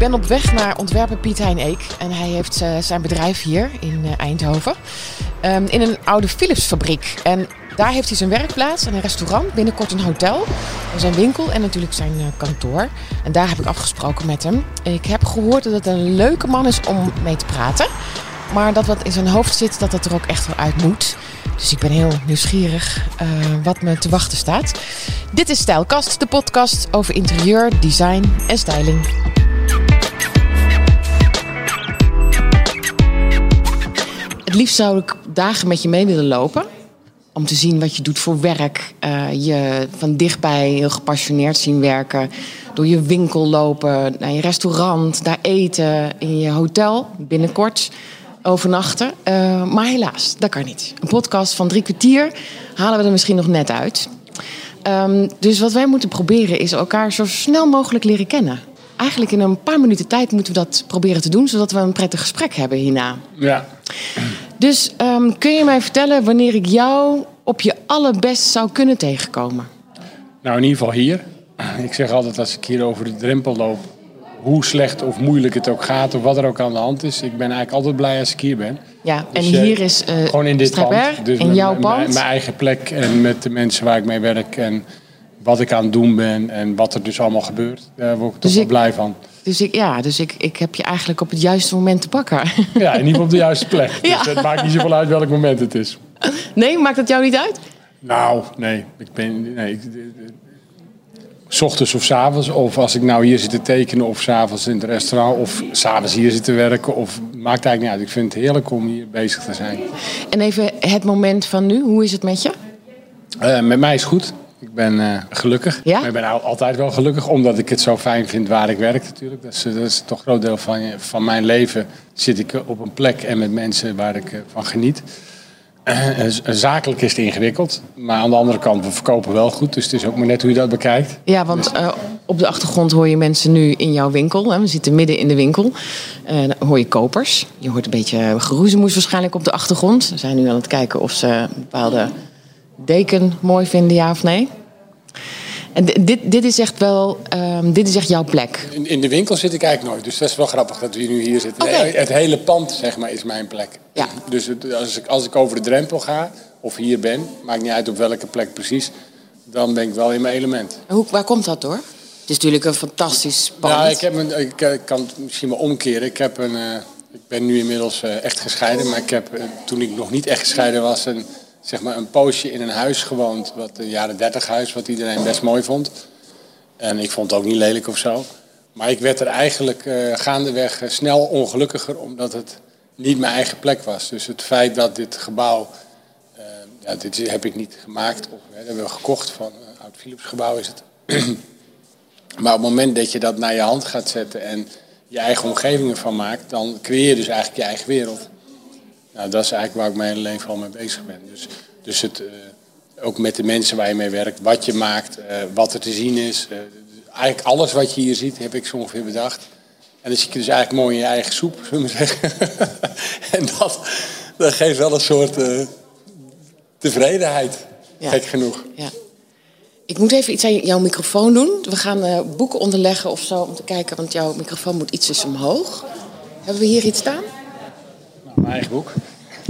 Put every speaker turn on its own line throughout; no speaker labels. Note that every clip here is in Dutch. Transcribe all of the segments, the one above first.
ben op weg naar ontwerper Piet Hein Eek. En hij heeft uh, zijn bedrijf hier in uh, Eindhoven. Um, in een oude Philips fabriek. En daar heeft hij zijn werkplaats en een restaurant. Binnenkort een hotel. Zijn winkel en natuurlijk zijn uh, kantoor. En daar heb ik afgesproken met hem. Ik heb gehoord dat het een leuke man is om mee te praten. Maar dat wat in zijn hoofd zit, dat het er ook echt wel uit moet. Dus ik ben heel nieuwsgierig wat me te wachten staat. Dit is Stijlkast, de podcast over interieur, design en styling. Het liefst zou ik dagen met je mee willen lopen. Om te zien wat je doet voor werk. Uh, je van dichtbij heel gepassioneerd zien werken. Door je winkel lopen, naar je restaurant, daar eten, in je hotel binnenkort overnachten. Uh, maar helaas, dat kan niet. Een podcast van drie kwartier halen we er misschien nog net uit. Um, dus wat wij moeten proberen is elkaar zo snel mogelijk leren kennen. Eigenlijk in een paar minuten tijd moeten we dat proberen te doen, zodat we een prettig gesprek hebben hierna.
Ja.
Dus um, kun je mij vertellen wanneer ik jou op je allerbest zou kunnen tegenkomen?
Nou, in ieder geval hier. Ik zeg altijd als ik hier over de drempel loop, hoe slecht of moeilijk het ook gaat of wat er ook aan de hand is. Ik ben eigenlijk altijd blij als ik hier ben.
Ja, dus en hier is uh,
gewoon in dit pand. Dus
in jouw pand.
Mijn eigen plek en met de mensen waar ik mee werk en wat ik aan het doen ben en wat er dus allemaal gebeurt. Daar word ik
Dus
toch wel
ik-
blij van.
Dus ik, ja, dus ik, ik heb je eigenlijk op het juiste moment te pakken.
Ja, in ieder geval op de juiste plek.
Ja.
Dus het maakt niet zoveel uit welk moment het is.
Nee, maakt het jou niet uit?
Nou, nee. Ik ben, nee ik, s ochtends of s avonds. Of als ik nou hier zit te tekenen. Of s'avonds in het restaurant. Of s'avonds hier zit te werken. Of maakt eigenlijk niet uit. Ik vind het heerlijk om hier bezig te zijn.
En even het moment van nu, hoe is het met je?
Eh, met mij is het goed. Ik ben eh, gelukkig.
Ja?
Maar Ik ben al- altijd wel gelukkig. Omdat ik het zo fijn vind waar ik werk natuurlijk. Dat is, dat is toch een groot deel van, van mijn leven. Zit ik op een plek en met mensen waar ik eh, van geniet. Eh, zakelijk is het ingewikkeld. Maar aan de andere kant, we verkopen wel goed. Dus het is ook maar net hoe je dat bekijkt.
Ja, want eh, op de achtergrond hoor je mensen nu in jouw winkel. Hè. We zitten midden in de winkel. Eh, dan hoor je kopers. Je hoort een beetje geroezemoes waarschijnlijk op de achtergrond. Ze zijn nu aan het kijken of ze een bepaalde deken mooi vinden, ja of nee. En di- dit, dit, is echt wel, ehm, dit is echt jouw plek.
In, in de winkel zit ik eigenlijk nooit. Dus dat is wel grappig dat we nu hier zitten. Nee, Het hele pand, zeg maar, is mijn plek.
Ja.
Dus het- als ik, als ik over de drempel ga, of hier ben, maakt niet uit op welke plek precies, dan ben ik wel in mijn element.
En Hoe, waar komt dat door? Het is natuurlijk een fantastisch pand.
Nou, ik, heb een, ik eh, kan het misschien wel omkeren. Ik, heb een, eh, ik ben nu inmiddels eh, echt gescheiden. Maar ik heb, toen ik nog niet echt gescheiden was, een, zeg maar een poosje in een huis gewoond. Wat een jaren dertig huis, wat iedereen best mooi vond. En ik vond het ook niet lelijk of zo. Maar ik werd er eigenlijk eh, gaandeweg eh, snel ongelukkiger, omdat het niet mijn eigen plek was. Dus het feit dat dit gebouw, eh, ja, dit heb ik niet gemaakt, of hè, dat hebben we gekocht van een oud Philips gebouw is het. Maar op het moment dat je dat naar je hand gaat zetten en je eigen omgeving ervan maakt, dan creëer je dus eigenlijk je eigen wereld. Nou, dat is eigenlijk waar ik mijn hele leven al mee bezig ben. Dus, dus het, eh, ook met de mensen waar je mee werkt, wat je maakt, eh, wat er te zien is. eh, eigenlijk alles wat je hier ziet, heb ik zo ongeveer bedacht. En dan zit je dus eigenlijk mooi in je eigen soep, zullen we zeggen. en dat, dat geeft wel een soort tevredenheid,
Ja.
gek genoeg.
Ja. Ik moet even iets aan jouw microfoon doen. We gaan boeken onderleggen of zo om te kijken, want jouw microfoon moet iets omhoog. Hebben we hier iets staan?
Nou, mijn eigen boek.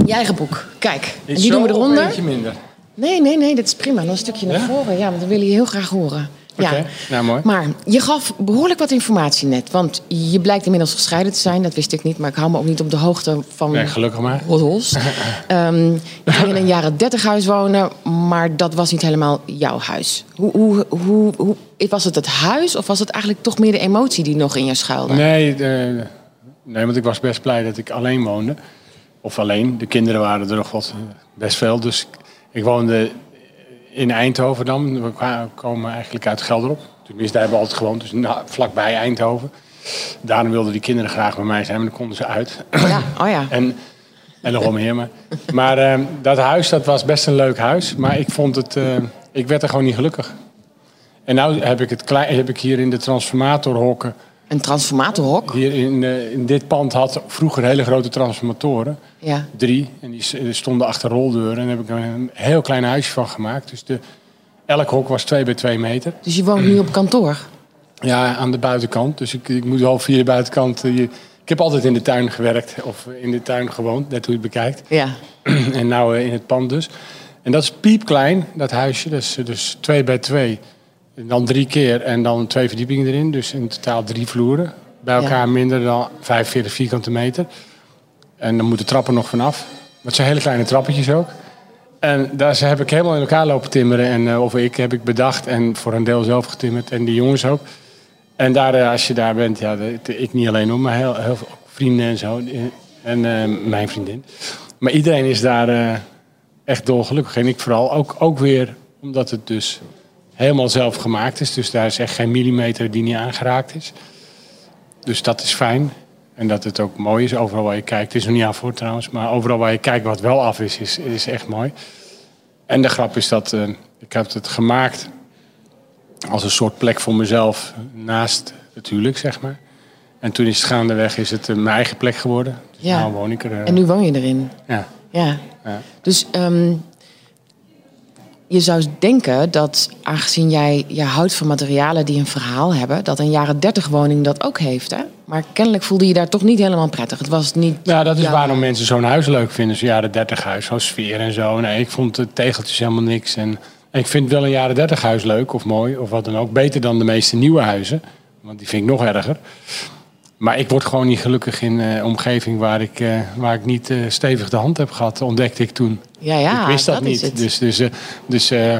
Je eigen boek. Kijk, en die doen we eronder.
eentje minder.
Nee, nee, nee, dat is prima. Dan een stukje naar
Ja?
voren. Ja, want dan willen je heel graag horen. Ja.
Oké, nou mooi.
Maar je gaf behoorlijk wat informatie net. Want je blijkt inmiddels gescheiden te zijn. Dat wist ik niet, maar ik hou me ook niet op de hoogte van
Nee, gelukkig maar.
roddels. Ehm, je ging in een jaren dertig huis wonen, maar dat was niet helemaal jouw huis. Hoe, hoe, hoe, hoe, was het het huis of was het eigenlijk toch meer de emotie die nog in je schuilde?
Nee, de- nee, want ik was best blij dat ik alleen woonde. Of alleen, de kinderen waren er nog wat, eh, best veel. Dus ik, woonde in Eindhoven dan. We komen eigenlijk uit Gelderop. Tenminste, daar hebben we altijd gewoond, dus vlakbij Eindhoven. Daarom wilden die kinderen graag bij mij zijn, maar dan konden ze uit.
Ja, oh ja.
En, en nog meer. Maar, maar eh, dat huis, dat was best een leuk huis. Maar ik vond het... eh, ik werd er gewoon niet gelukkig. En nu heb ik, het klein, heb ik hier in de transformatorhokken...
Een transformatorhok.
Hier in, eh, in dit pand had vroeger hele grote transformatoren.
Ja.
Drie. En die stonden achter roldeuren. En daar heb ik een heel klein huisje van gemaakt. Dus de, elk hok was twee bij twee meter.
Dus je woont nu op kantoor.
Ja, aan de buitenkant. Dus ik, ik moet wel via de buitenkant. eh, je- ik heb altijd in de tuin gewerkt of in de tuin gewoond, net hoe je het bekijkt.
Ja.
en nou eh, in het pand dus. En dat is piepklein, dat huisje. Dat is dus twee bij twee. En dan drie keer en dan twee verdiepingen erin. Dus in totaal drie vloeren. Bij elkaar
Ja.
minder dan 45 vierkante meter. En dan moeten trappen nog vanaf. Het zijn hele kleine trappetjes ook. En daar heb ik helemaal in elkaar lopen timmeren. En, eh, of ik heb ik bedacht en voor een deel zelf getimmerd. En die jongens ook. En daar, eh, als je daar bent, ja, ik niet alleen hoor, maar heel, heel veel vrienden en zo. En eh, mijn vriendin. Maar iedereen is daar echt dolgelukkig. En ik vooral ook, ook weer omdat het dus helemaal zelf gemaakt is. Dus daar is echt geen millimeter die niet aangeraakt is. Dus dat is fijn. En dat het ook mooi is, overal waar je kijkt. Het is nog niet af voor trouwens, maar overal waar je kijkt wat wel af is, is, is echt mooi. En de grap is dat eh, ik heb het gemaakt als een soort plek voor mezelf naast het huwelijk, zeg maar. En toen is het gaandeweg is het eh, mijn eigen plek geworden. Dus
Ja.
nou woon ik er. eh,
En nu woon je erin.
ja.
Ja.
Ja.
Dus ehm, je zou denken dat, aangezien jij je houdt van materialen die een verhaal hebben, dat een jaren 30 woning dat ook heeft. Hè? Maar kennelijk voelde je daar toch niet helemaal prettig. Het was niet.
Nou, dat is
jouw-
waarom mensen zo'n huis leuk vinden. Zo'n jaren 30 huis, zo'n sfeer en zo. Nee, ik vond de tegeltjes helemaal niks. En, en ik vind wel een jaren 30 huis leuk of mooi of wat dan ook. Beter dan de meeste nieuwe huizen. Want die vind ik nog erger. Maar ik word gewoon niet gelukkig in een omgeving waar ik, eh, waar ik niet eh, stevig de hand heb gehad. Ontdekte ik toen.
Ja, ja,
ik wist dat,
is
niet. Dus, dus, eh, dus eh,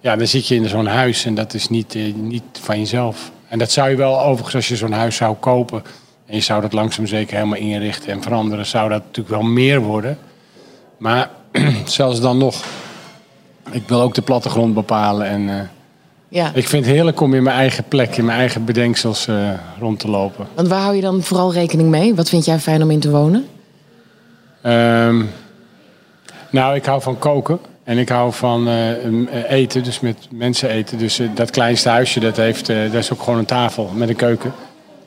ja, dan zit je in zo'n huis en dat is niet, eh, niet van jezelf. En dat zou je wel, overigens, als je zo'n huis zou kopen en je zou dat langzaam zeker helemaal inrichten en veranderen, zou dat natuurlijk wel meer worden. Maar zelfs dan nog, ik wil ook de plattegrond bepalen. En eh,
Ja.
ik vind het heerlijk om in mijn eigen plek, in mijn eigen bedenksels eh, rond te lopen.
Want waar hou je dan vooral rekening mee? Wat vind jij fijn om in te wonen?
Ehm, nou, ik hou van koken. En ik hou van eh, eh, eten, dus met mensen eten. Dus dat kleinste huisje, dat, heeft, dat is ook gewoon een tafel met een keuken.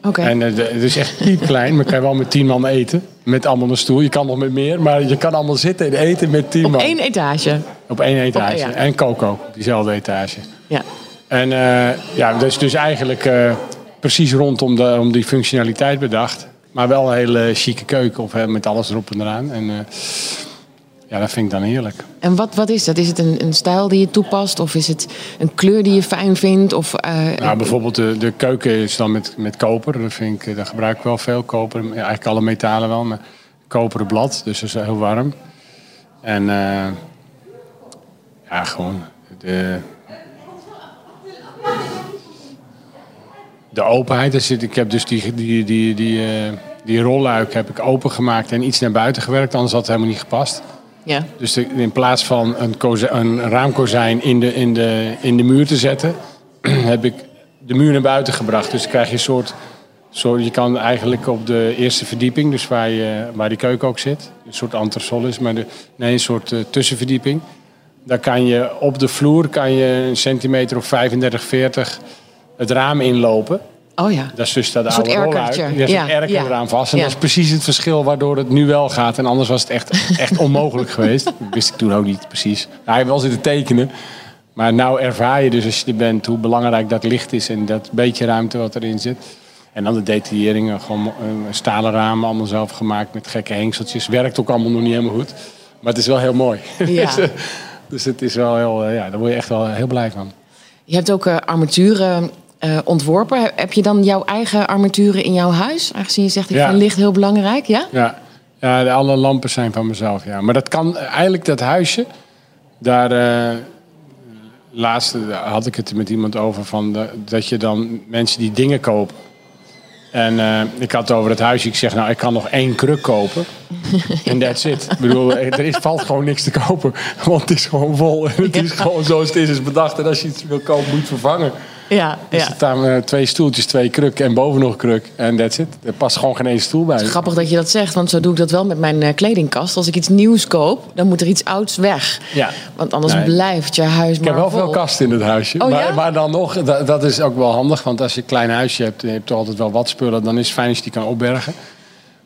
Oké.
En het is echt piepklein, maar kan je wel met tien man eten. Met allemaal een stoel. Je kan nog met meer, maar je kan allemaal zitten en eten met tien
Op
man.
één etage.
Op één etage.
Op- ja.
En koken ook, op diezelfde etage.
Ja.
En eh, ja, dat is dus eigenlijk eh, precies rondom de, om die functionaliteit bedacht. Maar wel een hele chique keuken of, hè, met alles erop en eraan. En eh, ja, dat vind ik dan heerlijk.
En wat, wat is dat? Is het een, een stijl die je toepast? Of is het een kleur die je fijn vindt? Of,
Nou, bijvoorbeeld de, de keuken is dan met, met koper. Dat, vind ik, daar gebruik ik wel veel. Koper, ja, eigenlijk alle metalen wel, maar koperen blad. Dus dat is heel warm. En ja, gewoon de, de openheid. Zit, ik heb dus die, die, die, die, eh, die rolluik heb ik opengemaakt en iets naar buiten gewerkt. Anders had het helemaal niet gepast.
ja.
Dus de- in plaats van een, een raamkozijn in de, in, de, in de muur te zetten, heb ik de muur naar buiten gebracht. Dus dan krijg je een soort, soort. Je kan eigenlijk op de eerste verdieping, dus waar, je, waar die keuken ook zit, een soort entresol is, maar de, nee, een soort eh, tussenverdieping. Daar kan je op de vloer kan je een centimeter of 35, 40 het raam inlopen.
Oh ja.
Dat is dus dat oude rolluik.
erkertje.
Er is
Ja,
een erker
ja.
eraan vast. En
Ja.
dat is precies het verschil waardoor het nu wel gaat. En anders was het echt, echt onmogelijk geweest. Dat wist ik toen ook niet precies. Nou, hij heeft wel zitten tekenen. Maar nou ervaar je dus als je er bent hoe belangrijk dat licht is. En dat beetje ruimte wat erin zit. En dan de detailleringen. Gewoon eh, stalen ramen allemaal zelf gemaakt met gekke hengseltjes. Werkt ook allemaal nog niet helemaal goed. Maar het is wel heel mooi.
Ja.
dus, eh, dus het is wel heel, eh, ja, daar word je echt wel heel blij van.
Je hebt ook armaturen eh, ontworpen. Heb- je dan jouw eigen armaturen in jouw huis? Aangezien je zegt, ik
Ja.
vind licht heel belangrijk. Ja?
Ja, ja alle lampen zijn van mezelf. Ja. Maar dat kan eigenlijk dat huisje. Daar eh, laatst had ik het met iemand over van de- dat je dan mensen die dingen kopen. En eh, ik had het over het huisje. Ik zeg, nou, ik kan nog één kruk kopen. En that's it. Ik bedoel, er is, valt gewoon niks te kopen. Want het is gewoon vol. En het is gewoon zoals het is, is bedacht. En als je iets wil kopen, moet je het vervangen.
Ja,
Er
ja.
staan eh, twee stoeltjes, twee krukken en boven nog kruk. En that's it. Er past gewoon geen één stoel bij.
Grappig dat je dat zegt, want zo doe ik dat wel met mijn eh, kledingkast. Als ik iets nieuws koop, dan moet er iets ouds weg.
Ja.
Want anders
Nee.
blijft je huis
Ik
maar
heb wel
vol.
veel kasten in het huisje.
Oh,
maar,
ja?
maar dan nog, dat, dat is ook wel handig. Want als je een klein huisje hebt, en je hebt toch altijd wel wat spullen. Dan is het fijn als je die kan opbergen.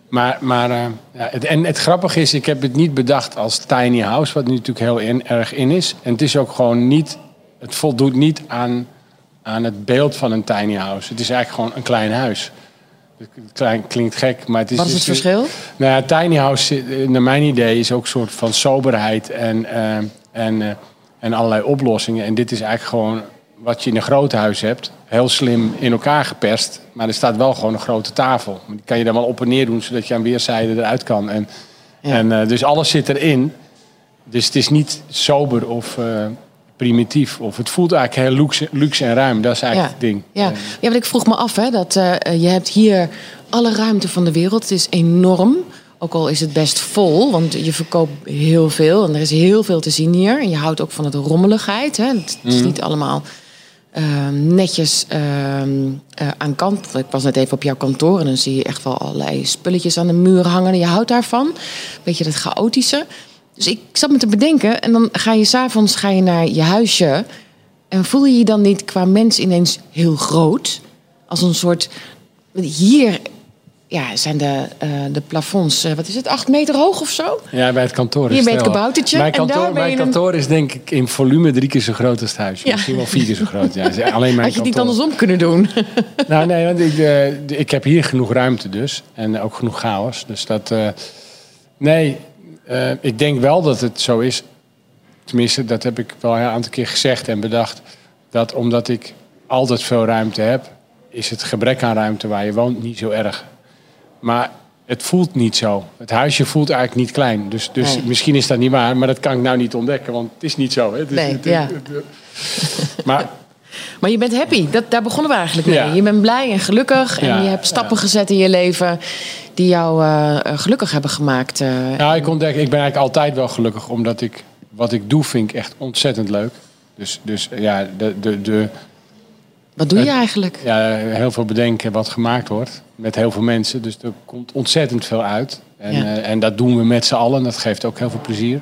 Maar, maar eh, ja, het, en het grappige is, ik heb het niet bedacht als tiny house. Wat nu natuurlijk heel in, erg in is. En het is ook gewoon niet, het voldoet niet aan, aan het beeld van een tiny house. Het is eigenlijk gewoon een klein huis. Het klein, klinkt gek, maar het is...
Wat is het
dus-
verschil?
Nou ja, tiny house, naar mijn idee, is ook een soort van soberheid en, eh, en, eh, en allerlei oplossingen. En dit is eigenlijk gewoon wat je in een groot huis hebt. Heel slim in elkaar geperst. Maar er staat wel gewoon een grote tafel. Die kan je dan wel op en neer doen, zodat je aan weerszijden eruit kan. En,
Ja.
en, eh, dus alles zit erin. Dus het is niet sober of primitief. Of het voelt eigenlijk heel luxe, luxe en ruim. Dat is eigenlijk het ding.
Ja. ja, want ik vroeg me af, hè, dat eh, je hebt hier alle ruimte van de wereld. Het is enorm. Ook al is het best vol, want je verkoopt heel veel. En er is heel veel te zien hier. En je houdt ook van het rommeligheid. Hè. Het is niet allemaal eh, netjes eh, eh, aan kant. Ik was net even op jouw kantoor en dan zie je echt wel allerlei spulletjes aan de muur hangen. En je houdt daarvan. Beetje dat chaotische. Dus ik zat me te bedenken. En dan ga je s'avonds ga je naar je huisje. En voel je je dan niet qua mens ineens heel groot? Als een soort. Hier ja, zijn de, eh, de plafonds, eh, wat is het, acht meter hoog of zo?
Ja, bij het kantoor.
Hier
is
bij het kaboutertje,
Mijn
en daar
kantoor, mijn kantoor is denk ik in volume drie keer zo groot als het huis.
Ja.
Misschien wel vier keer zo groot. Ja, alleen mijn
Had je het niet andersom kunnen doen?
Nou, nee, want ik, eh, ik heb hier genoeg ruimte dus. En ook genoeg chaos. Dus dat... nee, eh, ik denk wel dat het zo is. Tenminste, dat heb ik wel een aantal keer gezegd en bedacht. Dat omdat ik altijd veel ruimte heb... is het gebrek aan ruimte waar je woont niet zo erg. Maar het voelt niet zo. Het huisje voelt eigenlijk niet klein. Dus, dus
Nee.
misschien is dat niet waar, maar dat kan ik nou niet ontdekken. Want het is niet zo. Hè? Het is-
Nee,
het-
ja.
het- het- maar
Maar je bent happy, dat, daar begonnen we eigenlijk mee.
Ja.
Je bent blij en gelukkig en
Ja,
je hebt stappen
ja.
gezet in je leven die jou eh, eh, gelukkig hebben gemaakt. eh.
Ja, ik ontdek, ik ben eigenlijk altijd wel gelukkig, omdat ik wat ik doe vind ik echt ontzettend leuk. Dus, dus ja, de, de, de,
Wat doe je eigenlijk?
ja, heel veel bedenken wat gemaakt wordt met heel veel mensen. Dus er komt ontzettend veel uit. En,
Ja.
en dat doen we met z'n allen. Dat geeft ook heel veel plezier.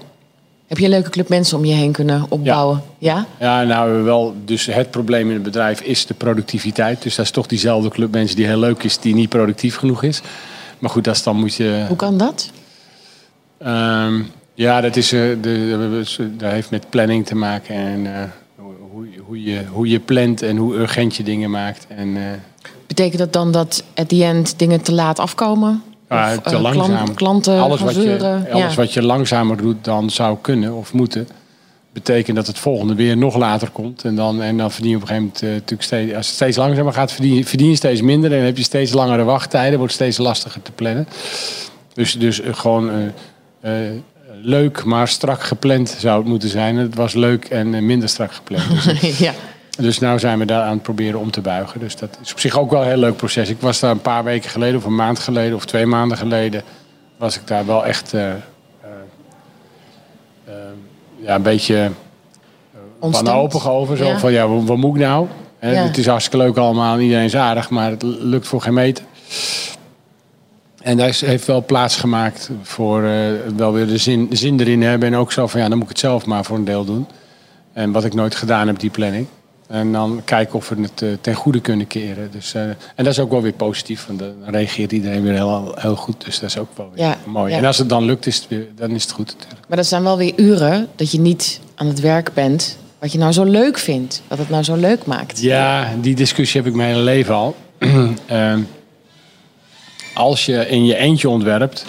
Heb je een leuke club mensen om je heen kunnen opbouwen? Ja?
Ja, nou wel. Dus het probleem in het bedrijf is de productiviteit. Dus dat is toch diezelfde club mensen die heel leuk is, die niet productief genoeg is. Maar goed, dat is dan moet je.
Hoe kan dat?
Ehm, ja, dat, is, eh, de, de- dat heeft met planning te maken en eh, hoe, hoe, je, hoe je plant en hoe urgent je dingen maakt. En, eh,
Betekent dat dan dat at the end dingen te laat afkomen? Of,
te
eh,
langzaam.
klanten
alles wat, je, alles
Ja.
wat je langzamer doet dan zou kunnen of moeten, betekent dat het volgende weer nog later komt. En dan, en dan verdien je op een gegeven moment eh, natuurlijk steeds, als het steeds langzamer gaat, verdien, je- verdien je steeds minder. En dan heb je steeds langere wachttijden, wordt steeds lastiger te plannen. Dus, dus eh, gewoon leuk, maar strak gepland zou het moeten zijn. Het was leuk en minder strak gepland. Dus,
ja.
Dus nou zijn we daar aan het proberen om te buigen. Dus dat is op zich ook wel een heel leuk proces. Ik was daar een paar weken geleden, of een maand geleden, of twee maanden geleden, was ik daar wel echt eh, eh, eh, ja, een beetje wanhopig over. Zo
Ja.
van, ja, wat, wat moet ik nou?
Ja.
Het is hartstikke leuk allemaal, en iedereen is aardig, maar het lukt voor geen meter. En daar is- heeft wel plaats gemaakt voor eh, wel weer de zin, zin erin hebben. En ook zo van, ja, dan moet ik het zelf maar voor een deel doen. En wat ik nooit gedaan heb, die planning. En dan kijken of we het eh, ten goede kunnen keren. Dus, eh, en dat is ook wel weer positief, want dan reageert iedereen weer heel, heel goed. Dus dat is ook wel weer
Ja,
mooi.
ja.
En als het dan lukt, is het weer, dan is het goed natuurlijk.
Maar dat zijn wel weer uren dat je niet aan het werk bent. Wat je nou zo leuk vindt. Wat het nou zo leuk maakt.
Ja, die discussie heb ik mijn hele leven al. Ehm, als je in je eentje ontwerpt,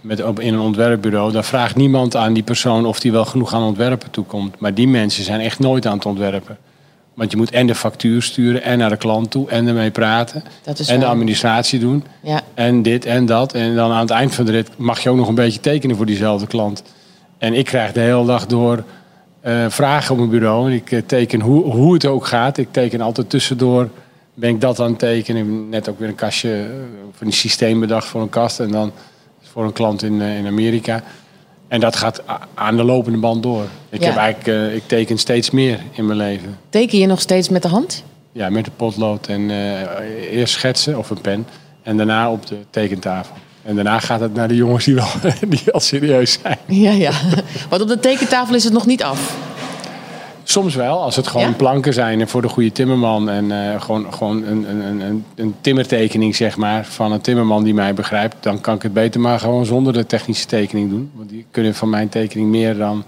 met, in een ontwerpbureau, dan vraagt niemand aan die persoon of die wel genoeg aan ontwerpen toekomt. Maar die mensen zijn echt nooit aan het ontwerpen. Want je moet en de factuur sturen en naar de klant toe en ermee praten.
Dat is
en de administratie doen.
Ja.
En dit en dat. En dan aan het eind van de rit mag je ook nog een beetje tekenen voor diezelfde klant. En ik krijg de hele dag door eh, vragen op mijn bureau. En ik eh, teken hoe, hoe het ook gaat. Ik teken altijd tussendoor. Ben ik dat aan het tekenen. Ik heb net ook weer een kastje eh, van een systeem bedacht voor een kast. En dan voor een klant in, eh, in Amerika. En dat gaat aan de lopende band door. Ik,
Ja.
heb eigenlijk, eh, ik teken steeds meer in mijn leven.
Teken je nog steeds met de hand?
Ja, met een potlood en eh, eerst schetsen of een pen. En daarna op de tekentafel. En daarna gaat het naar de jongens die wel, die wel serieus zijn.
Ja, ja. Want op de tekentafel is het nog niet af.
Soms wel, als het gewoon
Ja?
planken zijn en voor de goede timmerman. En eh, gewoon, gewoon een, een, een, een timmertekening, zeg maar, van een timmerman die mij begrijpt. Dan kan ik het beter maar gewoon zonder de technische tekening doen. Want die kunnen van mijn tekening meer dan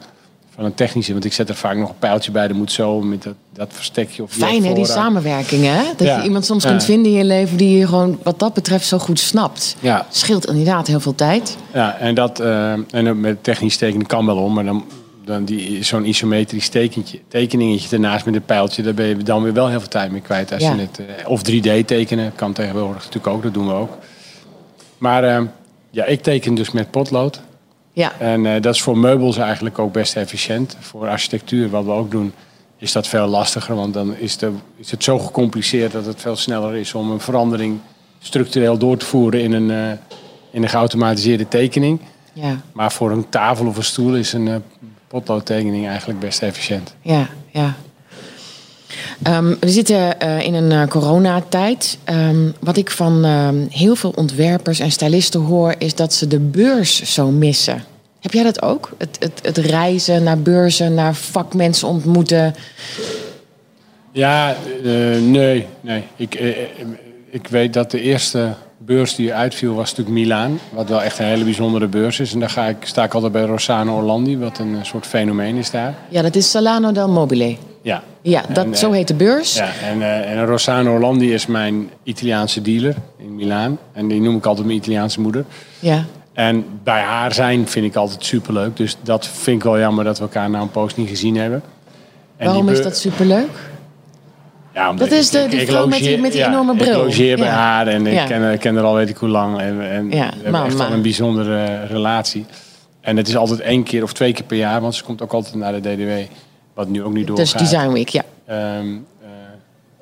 van een technische. Want ik zet er vaak nog een pijltje bij. Dat moet zo met dat, dat verstekje. Of
Fijn hè, die samenwerking hè? Dat
Ja.
je iemand soms
Ja.
kunt vinden in je leven die je gewoon wat dat betreft zo goed snapt.
Ja,
Scheelt inderdaad heel veel tijd.
ja en, dat, eh, en met technisch tekenen kan wel om. Maar dan, dan die, zo'n isometrisch tekentje, tekeningetje ernaast met een pijltje. Daar ben je dan weer wel heel veel tijd mee kwijt. Als
Ja.
je het, eh, of 3D tekenen kan tegenwoordig natuurlijk ook. Dat doen we ook. Maar eh, ja, ik teken dus met potlood.
Ja,
En eh, dat is voor meubels eigenlijk ook best efficiënt. Voor architectuur, wat we ook doen, is dat veel lastiger. Want dan is, de, is het zo gecompliceerd dat het veel sneller is om een verandering structureel door te voeren in een, eh, in een geautomatiseerde tekening.
ja,
Maar voor een tafel of een stoel is een potloodtekening eigenlijk best efficiënt.
ja, ja. Ehm, we zitten eh, in een eh, coronatijd. Ehm, wat ik van ehm, heel veel ontwerpers en stylisten hoor, is dat ze de beurs zo missen. Heb jij dat ook? Het, het, het reizen naar beurzen, naar vakmensen ontmoeten.
Ja, eh, nee, nee. Ik, ik weet dat de eerste beurs die uitviel was natuurlijk Milaan. Wat wel echt een hele bijzondere beurs is. En daar ga ik, sta ik altijd bij Rossano Orlandi, wat een eh, soort fenomeen is daar.
Ja, dat is Salano del Mobile.
Ja,
Ja, dat,
En, eh,
zo heet de beurs.
ja en, eh, en Rossano Orlandi is mijn Italiaanse dealer in Milaan. En die noem ik altijd mijn Italiaanse moeder.
Ja.
En bij haar zijn vind ik altijd superleuk. Dus dat vind ik wel jammer dat we elkaar nou een poos niet gezien hebben. En
Waarom is dat superleuk?
Ja,
Dat is
ik-
de-
ik-
die
ik
vrouw met die-
logeer-
met die
ja,
enorme
Ik
bril.
logeer bij
Ja.
haar en ik ken, ken haar al weet ik hoe lang. En, en we hebben
mama.
echt wel een bijzondere eh, relatie. En het is altijd één keer of twee keer per jaar, want ze komt ook altijd naar de DDW. Wat nu ook niet doorgaat.
Dus Design Week, ja.
Ehm,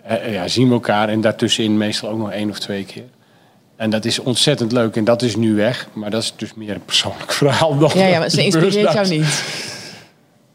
eh, eh, ja, zien we elkaar en daartussenin meestal ook nog één of twee keer. En dat is ontzettend leuk en dat is nu weg. Maar dat is dus meer een persoonlijk verhaal dan
Ja, ja, maar ze inspireert jou niet.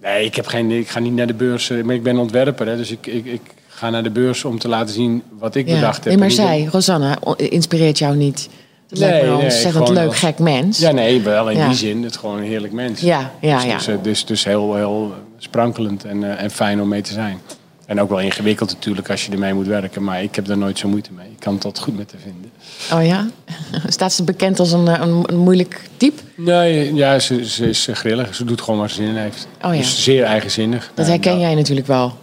Nee, ik, heb geen, ik ga niet naar de beurs. Maar ik ben ontwerper, hè, dus ik, ik, ik ga naar de beurs om te laten zien wat ik
Ja.
bedacht heb.
Nee, maar zij, Rosanna, inspireert jou niet. Dat
Nee,
lijkt me een
nee,
ontzettend
gewoon
leuk,
als-
gek mens.
Ja, nee, wel in
Ja.
die zin. Het is gewoon een heerlijk mens.
ja, ja.
dus,
ja.
Dus, eh, dus, dus heel, heel sprankelend en, eh, en fijn om mee te zijn. En ook wel ingewikkeld natuurlijk als je ermee moet werken. Maar ik heb daar nooit zo moeite mee. Ik kan het altijd goed met te vinden.
Oh ja? Staat ze bekend als een, eh, een, een moeilijk type?
Nee, ja, ze, ze is eh, grillig. Ze doet gewoon waar ze zin in heeft.
Oh ja.
Dus zeer eigenzinnig.
Dat herken
nou,
jij natuurlijk wel.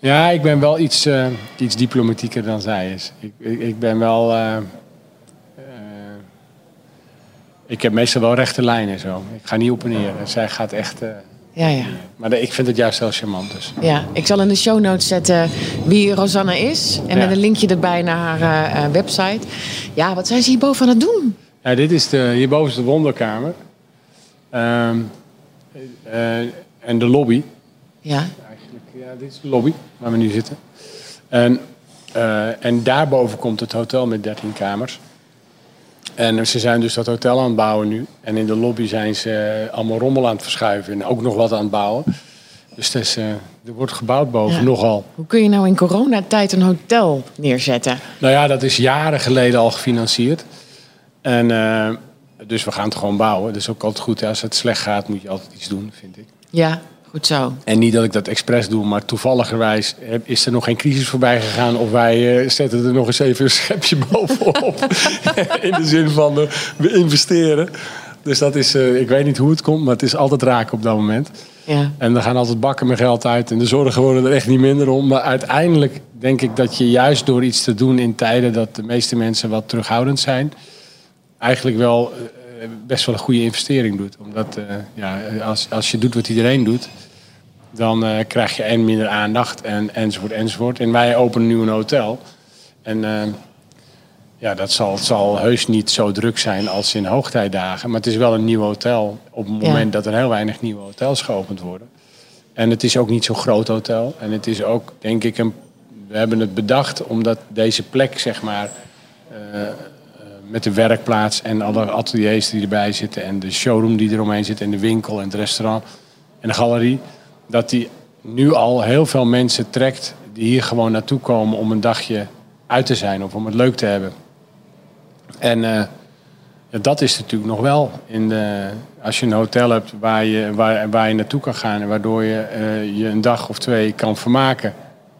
Ja, ik ben wel iets, eh, iets diplomatieker dan zij is. Ik, ik, ik ben wel... eh, eh, ik heb meestal wel rechte lijnen zo. Ik ga niet op en neer. Zij gaat echt...
Ja, ja.
maar de- ik vind het juist heel charmant. Dus.
Ja, ik zal in de show notes zetten wie Rosanna is. En
Ja.
met een linkje erbij naar haar website. Ja, wat zijn ze hierboven aan het doen?
Ja, dit is de, hierboven is de wonderkamer. Ehm, eh, en de lobby.
Ja,
ja, dit is de lobby waar we nu zitten. En, eh, en daarboven komt het hotel met 13 kamers. En ze zijn dus dat hotel aan het bouwen nu. En in de lobby zijn ze eh, allemaal rommel aan het verschuiven. En ook nog wat aan het bouwen. Dus is, eh, er wordt gebouwd boven,
Ja.
nogal.
hoe kun je nou in coronatijd een hotel neerzetten?
Nou ja, dat is jaren geleden al gefinancierd. En dus we gaan het gewoon bouwen. Dat is ook altijd goed. Als het slecht gaat, moet je altijd iets doen, vind ik.
Ja, goed zo.
En niet dat ik dat expres doe, maar toevalligerwijs is er nog geen crisis voorbij gegaan. Of wij eh, zetten er nog eens even een schepje bovenop. In de zin van eh, we investeren. Dus dat is, eh, ik weet niet hoe het komt, maar het is altijd raak op dat moment.
Ja,
En er gaan altijd bakken met geld uit. En de zorgen worden er echt niet minder om. Maar uiteindelijk denk ik dat je juist door iets te doen in tijden dat de meeste mensen wat terughoudend zijn, eigenlijk wel best wel een goede investering doet. Omdat eh, ja, als, als je doet wat iedereen doet, dan eh, krijg je en minder aandacht en, enzovoort enzovoort. En wij openen nu een hotel. En eh, ja, dat zal, het zal heus niet zo druk zijn als in hoogtijdagen. Maar het is wel een nieuw hotel op het
Ja.
moment dat er heel weinig nieuwe hotels geopend worden. En het is ook niet zo'n groot hotel. En het is ook, denk ik, een, we hebben het bedacht omdat deze plek, zeg maar, met de werkplaats en alle ateliers die erbij zitten en de showroom die eromheen zit en de winkel en het restaurant en de galerie, dat die nu al heel veel mensen trekt die hier gewoon naartoe komen om een dagje uit te zijn of om het leuk te hebben. En eh, dat is natuurlijk nog wel in de, als je een hotel hebt waar je, waar, waar je naartoe kan gaan en waardoor je eh, je een dag of twee kan vermaken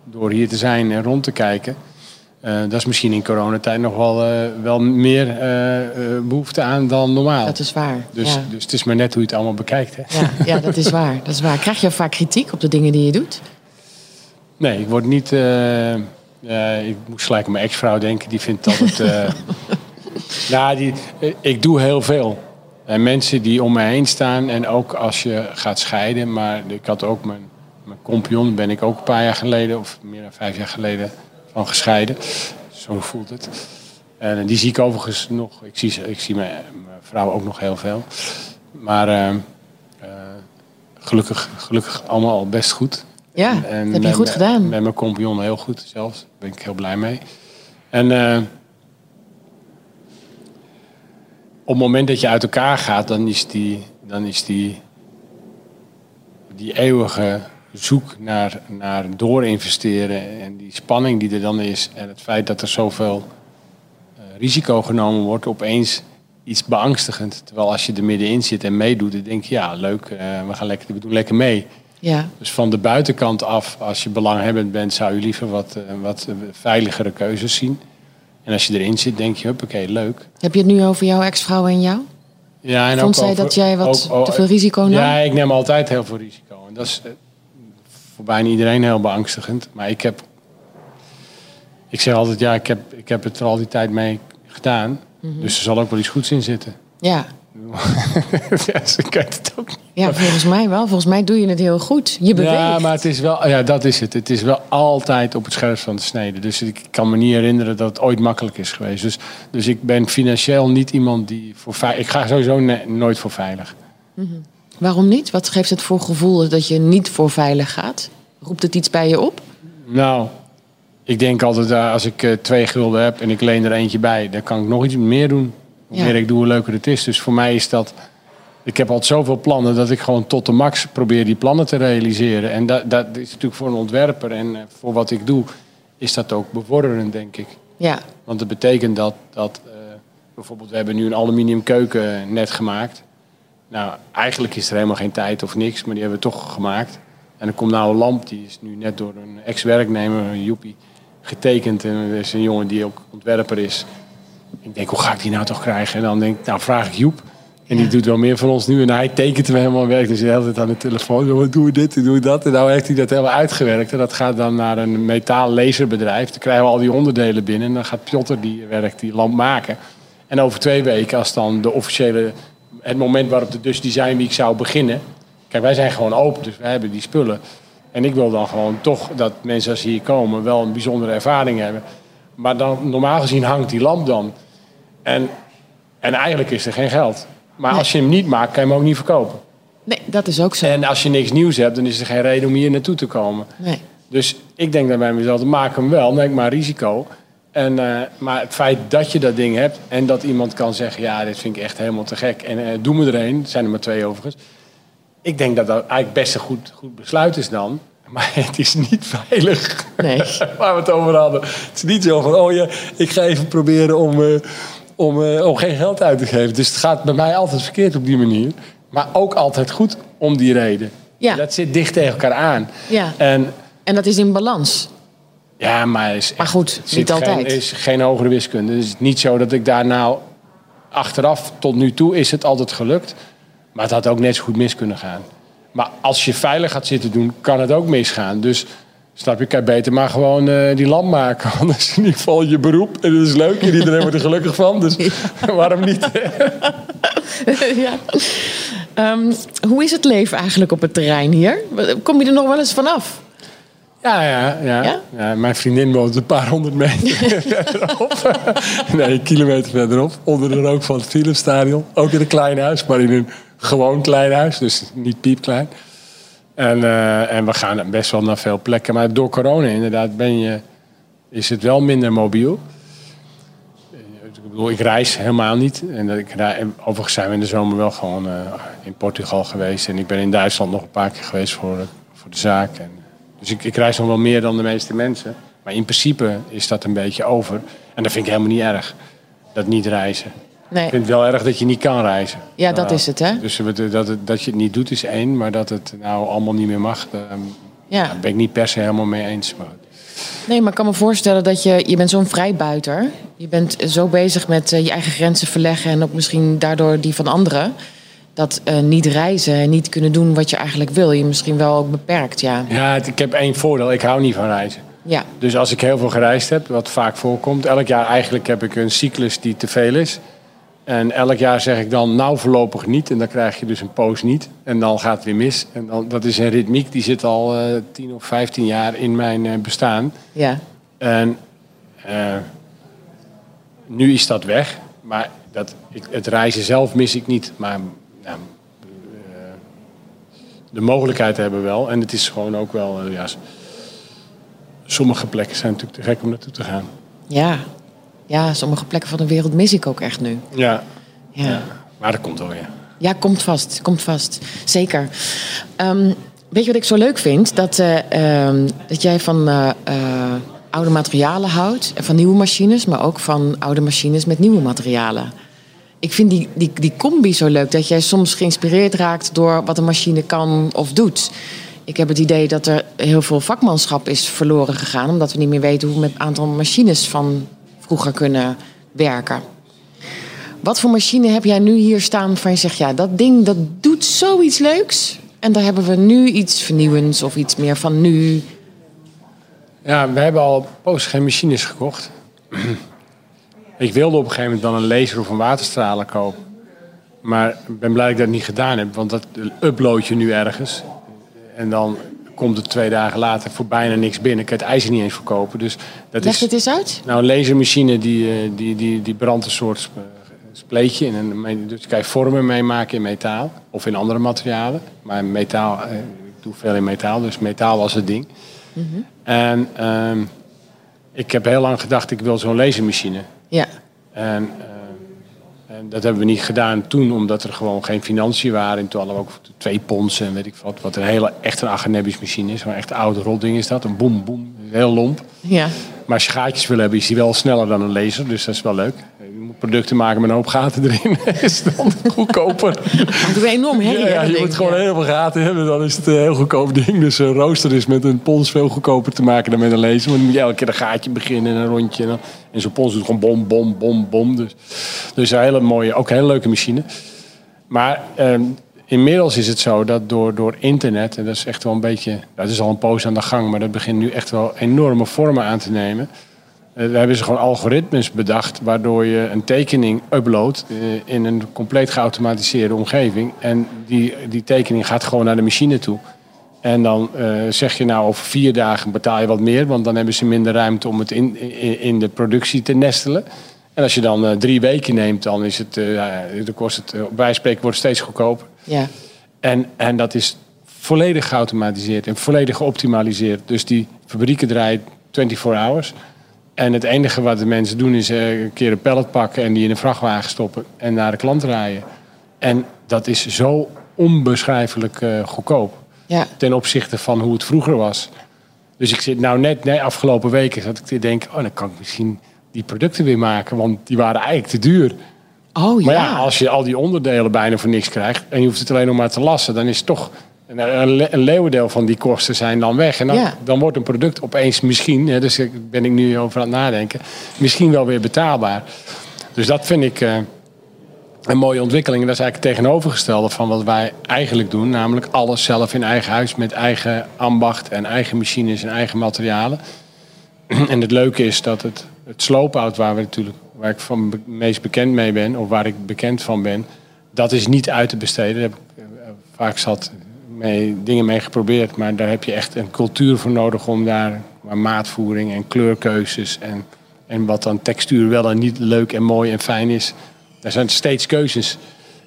door hier te zijn en rond te kijken. Eh, dat is misschien in coronatijd nog wel, eh, wel meer eh, eh, behoefte aan dan normaal.
Dat is waar.
dus,
ja.
dus het is maar net hoe je het allemaal bekijkt. Hè?
Ja, ja, dat is waar. Dat is waar. Krijg je vaak kritiek op de dingen die je doet?
Nee, ik word niet. ik moest gelijk aan mijn ex-vrouw denken, die vindt altijd. nou, die, ik doe heel veel. En mensen die om me heen staan, en ook als je gaat scheiden, maar ik had ook mijn, mijn compagnon, ben ik ook een paar jaar geleden, of meer dan vijf jaar geleden, van gescheiden. Zo voelt het. En die zie ik overigens nog. Ik zie, ik zie mijn, mijn vrouw ook nog heel veel. Maar eh, eh, gelukkig, gelukkig allemaal al best goed.
Ja, dat heb je goed gedaan.
Met mijn compagnon heel goed zelfs. Daar ben ik heel blij mee. En eh, op het moment dat je uit elkaar gaat, dan is die, dan is die, die eeuwige zoek naar, naar doorinvesteren en die spanning die er dan is en het feit dat er zoveel eh, risico genomen wordt, opeens iets beangstigend. Terwijl als je er middenin zit en meedoet, dan denk je ja leuk, eh, we, gaan lekker, we doen lekker mee.
Ja,
Dus van de buitenkant af, als je belanghebbend bent, zou je liever wat, eh, wat veiligere keuzes zien. En als je erin zit, denk je, huppakee, leuk.
heb je het nu over jouw ex-vrouw en jou?
Ja, en
Vond zij dat jij wat
ook-
te veel risico nam?
Ja, ik neem altijd heel veel risico. En dat is voor bijna iedereen heel beangstigend. Maar ik heb... Ik zeg altijd, ja, ik heb, ik heb het er al die tijd mee gedaan.
Mhm.
Dus er zal ook wel iets goeds in zitten.
Ja.
ja, ze kijkt het ook niet.
ja, volgens mij wel. Volgens mij doe je het heel goed. Je beweegt.
Ja, maar het is wel, ja, dat is het. Het is wel altijd op het scherpst van de snede. Dus ik kan me niet herinneren dat het ooit makkelijk is geweest. Dus, dus ik ben financieel niet iemand die voor veilig. Ik ga sowieso nooit voor veilig.
Waarom niet? Wat geeft het voor gevoel dat je niet voor veilig gaat? Roept het iets bij je op?
Nou, ik denk altijd eh, als ik eh, twee gulden heb en ik leen er eentje bij, dan kan ik nog iets meer doen. Hoe
Ja.
meer ik doe, hoe leuker het is. Dus voor mij is dat. Ik heb altijd zoveel plannen dat ik gewoon tot de max probeer die plannen te realiseren. En dat, dat is natuurlijk voor een ontwerper en eh, voor wat ik doe, is dat ook bevorderend, denk ik.
Ja,
Want dat betekent dat, dat bijvoorbeeld, we hebben nu een aluminium keuken net gemaakt. Nou, eigenlijk is er helemaal geen tijd of niks, maar die hebben we toch gemaakt. En er komt nou een lamp, die is nu net door een ex-werknemer, joepie, getekend. En er is een jongen die ook ontwerper is. Ik denk, hoe ga ik die nou toch krijgen? En dan denk ik, nou vraag ik Joep. En die
Ja.
doet wel meer van ons nu. En hij tekent hem helemaal werk. Dus de hele tijd aan de telefoon. "Jongen, Doe dit, doe dat. En nou heeft hij dat helemaal uitgewerkt. En dat gaat dan naar een metaal-laserbedrijf. Dan krijgen we al die onderdelen binnen. En dan gaat Piotr die werkt die lamp maken. En over twee weken, als dan de officiële... Het moment waarop de Dutch Design Week zou beginnen. Kijk, wij zijn gewoon open. Dus wij hebben die spullen. En ik wil dan gewoon toch dat mensen als ze hier komen wel een bijzondere ervaring hebben. Maar dan, normaal gezien hangt die lamp dan. En, en eigenlijk is er geen geld. Maar als je hem niet maakt, kan je hem ook niet verkopen.
nee, dat is ook zo.
En als je niks nieuws hebt, dan is er geen reden om hier naartoe te komen.
Nee.
Dus ik denk dan bij mezelf, maak hem wel, neem maar risico. En, eh, maar het feit dat je dat ding hebt en dat iemand kan zeggen... ja, dit vind ik echt helemaal te gek en eh, doe me er een. Zijn er maar twee overigens. Ik denk dat dat eigenlijk best een goed, goed besluit is dan. Maar het is niet veilig.
Nee.
Waar we het over hadden. Het is niet zo van, oh ja, ik ga even proberen om, eh, om, om geen geld uit te geven. Dus het gaat bij mij altijd verkeerd op die manier. Maar ook altijd goed om die reden.
Ja.
Dat zit dicht tegen elkaar aan.
Ja.
En
En dat is in balans.
Ja, maar is
Maar goed, niet altijd.
Geen, is geen hogere wiskunde. Het is niet zo dat ik daar nou achteraf tot nu toe is het altijd gelukt. Maar het had ook net zo goed mis kunnen gaan. Maar als je veilig gaat zitten doen, kan het ook misgaan. Dus snap je, kan beter maar gewoon eh, die lamp maken. Is in ieder geval je beroep. En dat is leuk. En iedereen wordt er gelukkig van. Dus waarom niet?
ja. Ehm, hoe is het leven eigenlijk op het terrein hier? Kom je er nog wel eens vanaf?
Ja, ja, ja.
Ja?
ja mijn vriendin woont een paar honderd meter verderop. nee, een kilometer verderop. Onder de rook van het Philipsstadion. Ook in een klein huis, maar in een gewoon klein huis. Dus niet piepklein. En, eh, en we gaan best wel naar veel plekken. Maar door corona inderdaad ben je, is het wel minder mobiel. Ik bedoel, ik reis helemaal niet. En ik overigens zijn we in de zomer wel gewoon eh, in Portugal geweest. En ik ben in Duitsland nog een paar keer geweest voor, de- voor de zaak. En, dus ik, ik reis nog wel meer dan de meeste mensen. Maar in principe is dat een beetje over. En dat vind ik helemaal niet erg. Dat niet reizen.
Nee.
Ik vind het wel erg dat je niet kan reizen.
Ja, dat is het, hè?
Dus dat, het, dat je het niet doet is één. Maar dat het nou allemaal niet meer mag, daar
Ja.
daar ben ik niet per se helemaal mee eens. Maar,
Nee, maar ik kan me voorstellen dat je... Je bent zo'n vrijbuiter. Je bent zo bezig met uh, je eigen grenzen verleggen... en ook misschien daardoor die van anderen. Dat uh, niet reizen en niet kunnen doen wat je eigenlijk wil... je misschien wel ook beperkt, ja.
Ja, ik heb één voordeel. Ik hou niet van reizen.
Ja.
Dus als ik heel veel gereisd heb, wat vaak voorkomt... elk jaar eigenlijk heb ik een cyclus die te veel is... En elk jaar zeg ik dan, nou voorlopig niet. En dan krijg je dus een poos niet. En dan gaat het weer mis. En dan, dat is een ritmiek die zit al uh, 10 of 15 jaar in mijn uh, bestaan.
Ja.
En uh, nu is dat weg. Maar dat, ik, het reizen zelf mis ik niet. Maar nou, de mogelijkheid hebben we wel. En het is gewoon ook wel... ja, sommige plekken zijn natuurlijk te gek om naartoe te gaan.
Ja, ja, sommige plekken van de wereld mis ik ook echt nu.
Ja.
Ja,
ja. Maar dat komt wel weer.
ja komt vast. Komt vast. Zeker. Um, weet je wat ik zo leuk vind? Dat, uh, um, dat jij van uh, uh, oude materialen houdt. En van nieuwe machines. Maar ook van oude machines met nieuwe materialen. Ik vind die, die, die combi zo leuk. Dat jij soms geïnspireerd raakt door wat een machine kan of doet. Ik heb het idee dat er heel veel vakmanschap is verloren gegaan. Omdat we niet meer weten hoe we met een aantal machines van vroeger kunnen werken. Wat voor machine heb jij nu hier staan van je zegt, ja, dat ding dat doet zoiets leuks. En daar hebben we nu iets vernieuwends of iets meer van nu.
Ja, we hebben al poos geen machines gekocht. ik wilde op een gegeven moment dan een laser of een waterstraler kopen. Maar ik ben blij dat ik dat niet gedaan heb, want dat upload je nu ergens. En dan komt het twee dagen later voor bijna niks binnen. Ik kan het ijzer niet eens verkopen. Dus dat
Leg
is,
het eens uit.
Nou, een lasermachine die, die, die, die brandt een soort spleetje. In een, dus kan je vormen meemaken in metaal of in andere materialen. Maar metaal, ik doe veel in metaal, dus metaal was het ding.
Mm -hmm.
En um, ik heb heel lang gedacht, ik wil zo'n lasermachine.
Ja.
En, uh, en, dat hebben we niet gedaan toen, omdat er gewoon geen financiën waren. En toen hadden we ook twee ponsen en weet ik wat. Wat een hele, echt een Agenebisch machine is. Maar echt rotding is dat. Een boem, boem. Heel lomp.
Ja.
Maar als je gaatjes wil hebben, is die wel sneller dan een laser. Dus dat is wel leuk. Je moet producten maken met een hoop gaten erin. is dan goedkoper.
Dat enorm herrie.
Ja, ja, je moet gewoon heel veel gaten hebben. Dan is het een heel goedkoop ding. Dus een rooster is met een pons veel goedkoper te maken dan met een laser. Want dan moet je elke keer een gaatje beginnen en een rondje. En, en zo'n pons doet gewoon bom, bom, bom, bom. Dus, dus een hele mooie, ook een hele leuke machine. Maar... Um, Inmiddels is het zo dat door, door internet, en dat is echt wel een beetje, dat is al een poos aan de gang, maar dat begint nu echt wel enorme vormen aan te nemen. Uh, daar hebben ze gewoon algoritmes bedacht, waardoor je een tekening uploadt uh, in een compleet geautomatiseerde omgeving. En die, die tekening gaat gewoon naar de machine toe. En dan uh, zeg je nou over vier dagen betaal je wat meer, want dan hebben ze minder ruimte om het in, in, de productie te nestelen. En als je dan drie weken neemt, dan is het, dan kost het, bij spreken wordt steeds goedkoper.
Ja.
En, en dat is volledig geautomatiseerd en volledig geoptimaliseerd. Dus die fabrieken draaien 24 hours. En het enige wat de mensen doen is een keer een pallet pakken en die in een vrachtwagen stoppen en naar de klant rijden. En dat is zo onbeschrijfelijk goedkoop.
Ja.
Ten opzichte van hoe het vroeger was. Dus ik zit nou net, nee, afgelopen weken zat ik te denken, oh dan kan ik misschien die producten weer maken, want die waren eigenlijk te duur.
Oh.
Maar ja, als je al die onderdelen bijna voor niks krijgt en je hoeft het alleen nog maar te lassen, dan is het toch een, een leeuwendeel van die kosten zijn dan weg. En dan,
Ja.
dan wordt een product opeens misschien, hè, dus daar ben ik nu over aan het nadenken, misschien wel weer betaalbaar. Dus dat vind ik eh, een mooie ontwikkeling. En dat is eigenlijk het tegenovergestelde van wat wij eigenlijk doen, namelijk alles zelf in eigen huis met eigen ambacht en eigen machines en eigen materialen. En het leuke is dat het, het sloophout waar, we natuurlijk, waar ik van be- meest bekend mee ben, of waar ik bekend van ben, dat is niet uit te besteden. Daar heb ik eh, vaak zat mee, dingen mee geprobeerd, maar daar heb je echt een cultuur voor nodig om daar waar maatvoering en kleurkeuzes en, en wat dan textuur wel en niet leuk en mooi en fijn is. Er zijn steeds keuzes.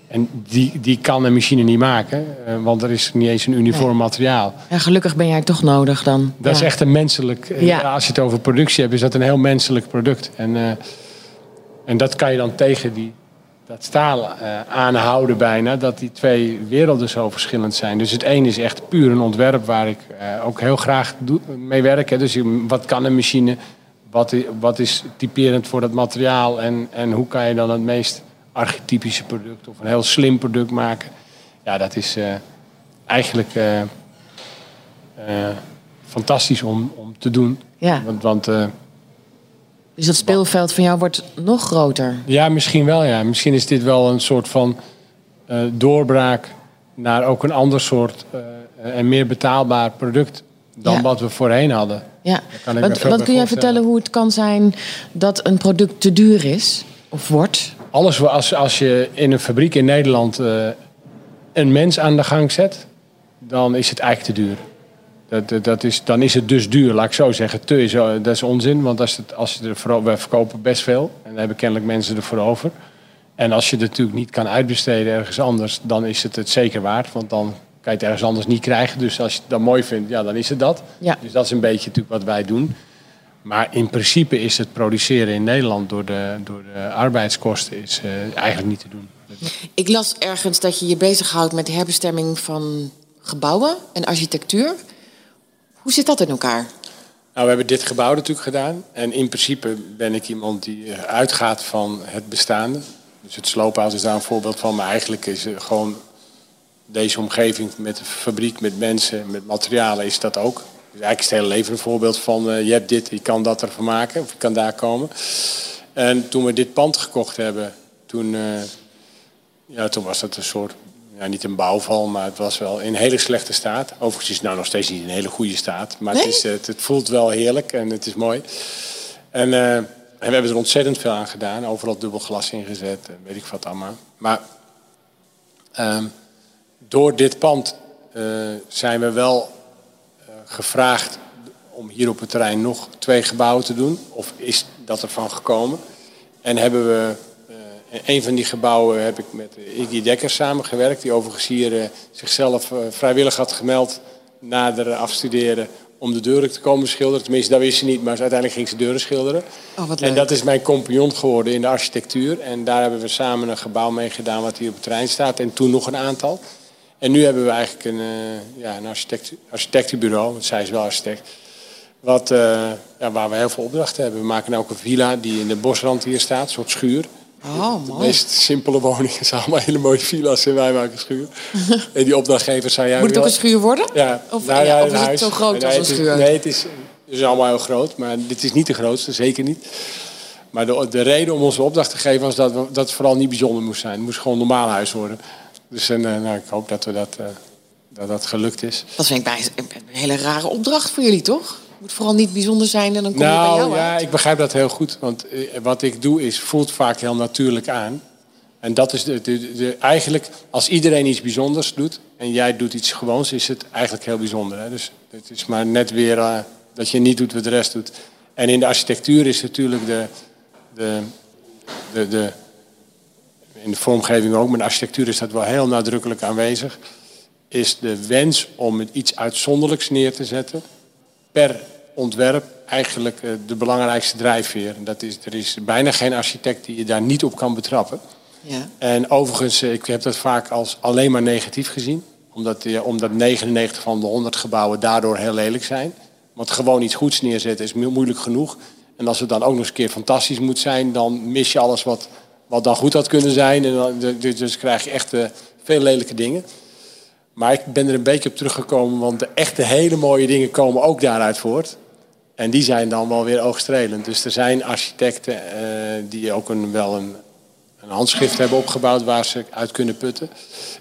En die, die kan een machine niet maken, eh, want er is niet eens een uniform
Nee.
materiaal.
Ja, gelukkig ben jij toch nodig dan.
Dat is echt een menselijk. eh,
Ja.
Als je het over productie hebt, is dat een heel menselijk product. En, eh, en dat kan je dan tegen die, dat staal eh, aanhouden bijna. Dat die twee werelden zo verschillend zijn. Dus het een is echt puur een ontwerp waar ik eh, ook heel graag mee werk. Hè. Dus wat kan een machine? Wat, wat is typerend voor dat materiaal? En, en hoe kan je dan het meest archetypische product of een heel slim product maken? Ja, dat is eh, eigenlijk... fantastisch om, om te doen.
Ja.
Want, want
dus dat speelveld van jou wordt nog groter?
Ja, misschien wel. Ja. Misschien is dit wel een soort van uh, doorbraak naar ook een ander soort uh, en meer betaalbaar product dan ja. wat we voorheen hadden.
Ja. Kun jij vertellen hoe het kan zijn dat een product te duur is of wordt?
Alles als, als je in een fabriek in Nederland uh, een mens aan de gang zet, dan is het eigenlijk te duur. Dat, dat is, dan is het dus duur, laat ik zo zeggen. Te is, dat is onzin, want als, het, als je er we verkopen best veel. En dan hebben kennelijk mensen ervoor over. En als je het natuurlijk niet kan uitbesteden ergens anders, dan is het het zeker waard. Want dan kan je het ergens anders niet krijgen. Dus als je het dan mooi vindt, ja, dan is het dat.
Ja.
Dus dat is een beetje natuurlijk wat wij doen. Maar in principe is het produceren in Nederland door de, door de arbeidskosten is, uh, eigenlijk niet te doen.
Ik las ergens dat je je bezighoudt met de herbestemming van gebouwen en architectuur. Hoe zit dat in elkaar?
Nou, we hebben dit gebouw natuurlijk gedaan. En in principe ben ik iemand die uitgaat van het bestaande. Dus het sloophuis is daar een voorbeeld van. Maar eigenlijk is het gewoon deze omgeving met de fabriek, met mensen, met materialen is dat ook. Dus eigenlijk is het hele leven een voorbeeld van uh, je hebt dit, je kan dat ervan maken of je kan daar komen. En toen we dit pand gekocht hebben, toen, ja, toen was dat een soort, ja, niet een bouwval, maar het was wel in hele slechte staat. Overigens is het nou nog steeds niet in een hele goede staat, maar
nee?
het, is, het, het, voelt wel heerlijk en het is mooi. En, uh, en we hebben er ontzettend veel aan gedaan, overal dubbel glas ingezet en weet ik wat allemaal. Maar ehm, door dit pand uh, zijn we wel gevraagd om hier op het terrein nog twee gebouwen te doen. Of is dat ervan gekomen? En hebben we, een van die gebouwen heb ik met Iggy Dekker samengewerkt. Die overigens hier zichzelf vrijwillig had gemeld na de afstuderen om de deuren te komen schilderen. Tenminste, dat wist ze niet, maar uiteindelijk ging ze deuren schilderen.
Oh, wat
leuk. En dat is mijn compagnon geworden in de architectuur. En daar hebben we samen een gebouw mee gedaan wat hier op het terrein staat. En toen nog een aantal. En nu hebben we eigenlijk een, uh, ja, een architect, architectenbureau, want zij is wel architect. Wat, uh, ja, waar we heel veel opdrachten hebben. We maken ook een villa die in de bosrand hier staat, een soort schuur.
Oh.
De meest simpele woningen zijn allemaal hele mooie villa's en wij maken schuur. en die opdrachtgevers zei... Ja,
Moet het ook een schuur worden?
Ja.
Of, nou, ja, of is het zo groot
nee,
als een schuur?
Nee, het is, het is allemaal heel groot, maar dit is niet de grootste, zeker niet. Maar de, de reden om onze opdracht te geven was dat, we, dat het vooral niet bijzonder moest zijn. Het moest gewoon een normaal huis worden. Dus en, uh, nou, ik hoop dat, we dat, uh, dat dat gelukt is.
Dat vind ik bij een hele rare opdracht voor jullie, toch? Het moet vooral niet bijzonder zijn en dan kom
nou,
je bij jou
ja,
uit.
ik begrijp dat heel goed. Want uh, wat ik doe is, voelt vaak heel natuurlijk aan. En dat is de, de, de, eigenlijk, als iedereen iets bijzonders doet en jij doet iets gewoons, is het eigenlijk heel bijzonder. Hè? Dus het is maar net weer uh, dat je niet doet wat de rest doet. En in de architectuur is natuurlijk de, de, de, de in de vormgeving ook, maar in de architectuur is dat wel heel nadrukkelijk aanwezig, is de wens om iets uitzonderlijks neer te zetten per ontwerp eigenlijk de belangrijkste drijfveer. Dat is, er is bijna geen architect die je daar niet op kan betrappen.
Ja.
En overigens, ik heb dat vaak als alleen maar negatief gezien. Omdat, omdat 99 van de 100 gebouwen daardoor heel lelijk zijn. Want gewoon iets goeds neerzetten is moeilijk genoeg. En als het dan ook nog eens een keer fantastisch moet zijn, dan mis je alles wat, wat dan goed had kunnen zijn. En dan, dus, dus krijg je echt uh, veel lelijke dingen. Maar ik ben er een beetje op teruggekomen, want de echte hele mooie dingen komen ook daaruit voort. En die zijn dan wel weer oogstrelend. Dus er zijn architecten uh, die ook een, wel een, handschrift hebben opgebouwd waar ze uit kunnen putten.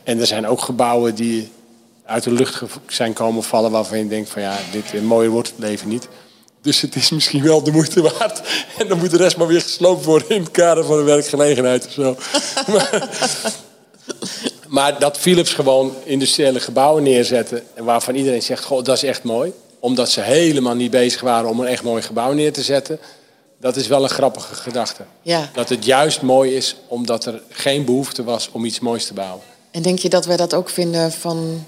En er zijn ook gebouwen die uit de lucht zijn komen vallen waarvan je denkt van ja, dit mooier wordt het leven niet. Dus het is misschien wel de moeite waard. En dan moet de rest maar weer gesloopt worden in het kader van een werkgelegenheid of zo. maar, dat Philips gewoon industriële gebouwen neerzetten... en waarvan iedereen zegt, goh, dat is echt mooi. Omdat ze helemaal niet bezig waren om een echt mooi gebouw neer te zetten. Dat is wel een grappige gedachte.
Ja.
Dat het juist mooi is omdat er geen behoefte was om iets moois te bouwen.
En denk je dat wij dat ook vinden van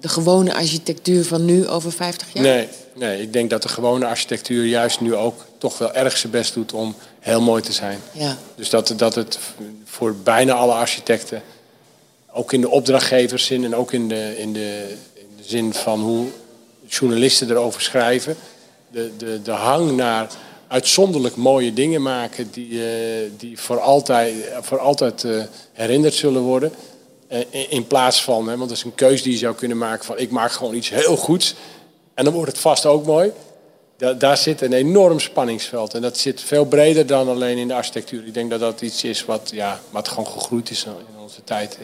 de gewone architectuur van nu over 50 jaar?
Nee, nee, ik denk dat de gewone architectuur juist nu ook toch wel erg zijn best doet om heel mooi te zijn.
Ja.
Dus dat, dat het voor bijna alle architecten, ook in de opdrachtgeverszin en ook in de, in de, in de zin van hoe journalisten erover schrijven, de, de, de hang naar uitzonderlijk mooie dingen maken die, uh, die voor altijd, voor altijd uh, herinnerd zullen worden. Uh, in plaats van, hè, want dat is een keuze die je zou kunnen maken van ik maak gewoon iets heel goeds en dan wordt het vast ook mooi. da- daar zit een enorm spanningsveld. En dat zit veel breder dan alleen in de architectuur. Ik denk dat dat iets is wat, ja, wat gewoon gegroeid is in onze tijd.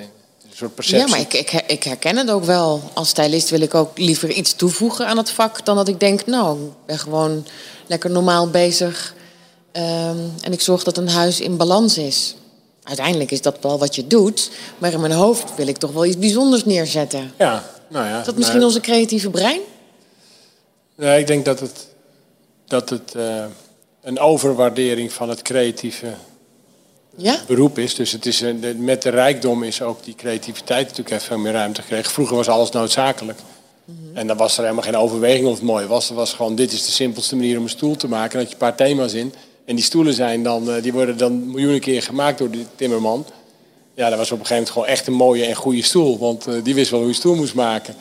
Een soort perceptie.
Ja, maar ik, ik, ik herken het ook wel. Als stylist wil ik ook liever iets toevoegen aan het vak... dan dat ik denk, nou, ik ben gewoon lekker normaal bezig. Ehm, en ik zorg dat een huis in balans is. Uiteindelijk is dat wel wat je doet. Maar in mijn hoofd wil ik toch wel iets bijzonders neerzetten.
Ja, nou ja.
Is dat misschien
maar-
onze creatieve brein?
Nee, ik denk dat het, dat het eh, een overwaardering van het creatieve
Ja?
beroep is. Dus het is een, de- met de rijkdom is ook die creativiteit natuurlijk even veel meer ruimte gekregen. Vroeger was alles noodzakelijk. En dan was er helemaal geen overweging of het mooi was. Het was gewoon, dit is de simpelste manier om een stoel te maken. En dan had je een paar thema's in. En die stoelen zijn dan, eh, die worden dan miljoenen keer gemaakt door die timmerman. Ja, dat was op een gegeven moment gewoon echt een mooie en goede stoel. Want eh, die wist wel hoe je stoel moest maken.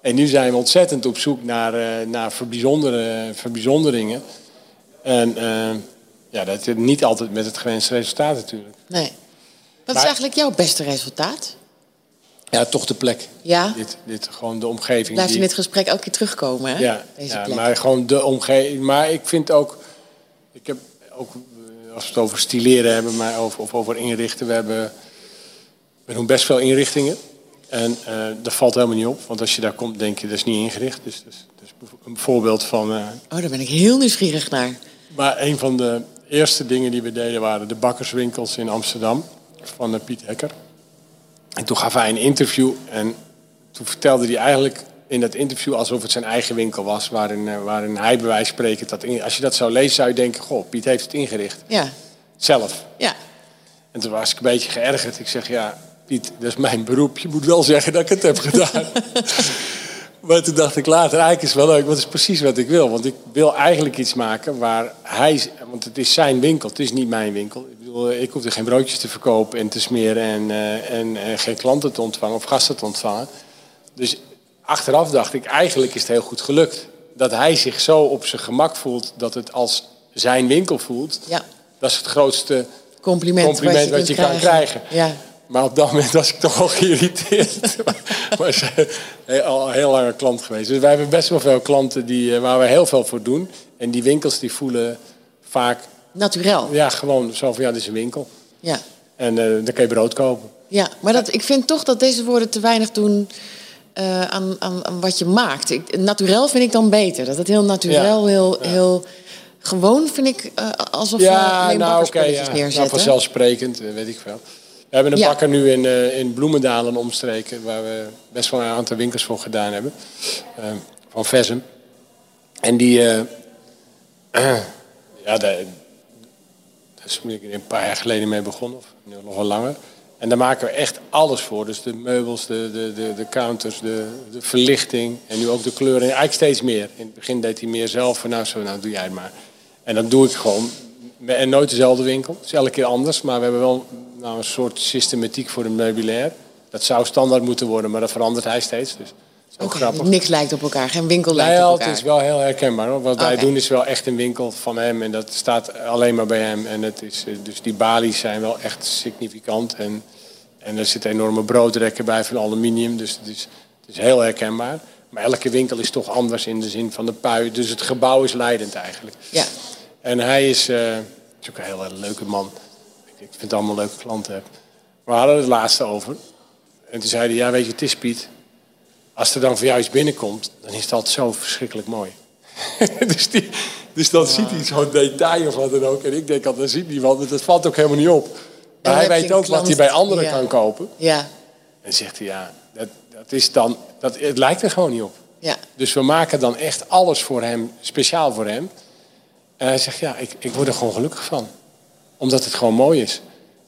En nu zijn we ontzettend op zoek naar, eh, naar verbijzondere, verbijzonderingen. En ja, dat is niet altijd met het gewenste resultaat natuurlijk.
Nee. Wat is eigenlijk jouw beste resultaat?
Ja, toch de plek.
Ja?
Dit, dit, gewoon de omgeving.
Blijft in
die-
dit gesprek elke keer terugkomen, hè?
Ja,
Deze
ja
plek.
maar gewoon de omgeving. Maar ik vind ook, ik heb ook, eh, als we het over stileren hebben, maar over, of over inrichten, we hebben, we doen best veel inrichtingen. En eh, dat valt helemaal niet op, want als je daar komt, denk je dat is niet ingericht. Dus, dus, dus een voorbeeld van. eh,
Oh, daar ben ik heel nieuwsgierig naar.
maar een van de eerste dingen die we deden waren de bakkerswinkels in Amsterdam van eh, Piet Hekker. En toen gaf hij een interview en toen vertelde hij eigenlijk in dat interview alsof het zijn eigen winkel was, waarin, eh, waarin hij bij wijze van spreken dat in- als je dat zou lezen zou je denken, goh, Piet heeft het ingericht
Ja,
zelf.
ja.
En toen was ik een beetje geërgerd. Ik zeg, ja, Piet, dat is mijn beroep. Je moet wel zeggen dat ik het heb gedaan. maar toen dacht ik later, eigenlijk is het wel leuk. Want is precies wat ik wil. Want ik wil eigenlijk iets maken waar hij... Want het is zijn winkel, het is niet mijn winkel. Ik bedoel, ik hoef er geen broodjes te verkopen en te smeren... en, eh, en, en geen klanten te ontvangen of gasten te ontvangen. Dus achteraf dacht ik, eigenlijk is het heel goed gelukt. Dat hij zich zo op zijn gemak voelt dat het als zijn winkel voelt.
Ja.
Dat is het grootste
Compliment,
compliment wat je,
kunt
kan krijgen.
Ja.
Maar op dat moment was ik toch wel geïrriteerd. maar ze zijn al een heel lange klant geweest. Dus wij hebben best wel veel klanten die, eh, waar we heel veel voor doen. En die winkels die voelen vaak
Naturel.
ja, gewoon zo van ja, dit is een winkel.
Ja.
En eh dan kun je brood kopen.
Ja, maar dat, ik vind toch dat deze woorden te weinig doen eh, aan, aan, aan wat je maakt. Ik, naturel vind ik dan beter. Dat het heel naturel,
Ja,
heel, heel gewoon vind ik alsof we
Ja,
alleen
nou oké.
bakkerspulletjes
ja. Nou,
neerzetten.
vanzelfsprekend, weet ik veel. We hebben een
Ja.
bakker nu in, eh, in Bloemendaal en omstreken... waar we best wel een aantal winkels voor gedaan hebben. Eh, van Vessen. En die... eh, ja, daar, daar is ik een paar jaar geleden mee begonnen. Of nu nog wel langer. En daar maken we echt alles voor. Dus de meubels, de, de, de, de counters, de, de verlichting. En nu ook de kleuren. En eigenlijk steeds meer. In het begin deed hij meer zelf. Van, nou, zo, nou doe jij het maar. En dat doe ik gewoon. En nooit dezelfde winkel. Het is elke keer anders. Maar we hebben wel nou, een soort systematiek voor een meubilair. Dat zou standaard moeten worden, maar dat verandert hij steeds. Dus is ook grappig.
niks lijkt op elkaar, geen winkel lijkt
Nee,
op
het
elkaar.
is wel heel herkenbaar. Hoor. Wat wij doen is wel echt een winkel van hem. En dat staat alleen maar bij hem. En het is, eh, dus die balies zijn wel echt significant. En, en er zitten enorme broodrekken bij van aluminium. Dus het is, het is heel herkenbaar. Maar elke winkel is toch anders in de zin van de pui. Dus het gebouw is leidend eigenlijk.
Ja.
En hij is, is ook een heel erg leuke man. Ik, ik vind het allemaal leuke klanten. Heb. We hadden het laatste over. En toen zei hij, ja weet je, het is Piet. Als er dan voor jou iets binnenkomt, dan is altijd zo verschrikkelijk mooi. dus, die, dus dan ziet hij zo'n detail of wat dan ook. En ik denk altijd, dat ziet niemand, want dat valt ook helemaal niet op. Maar hij weet ook wat hij bij anderen
ja.
kan kopen.
Ja,
En zegt hij, ja, dat, dat is dan, dat, het lijkt er gewoon niet op.
ja.
Dus we maken dan echt alles voor hem, speciaal voor hem. En hij zegt, ja, ik, ik word er gewoon gelukkig van. Omdat het gewoon mooi is.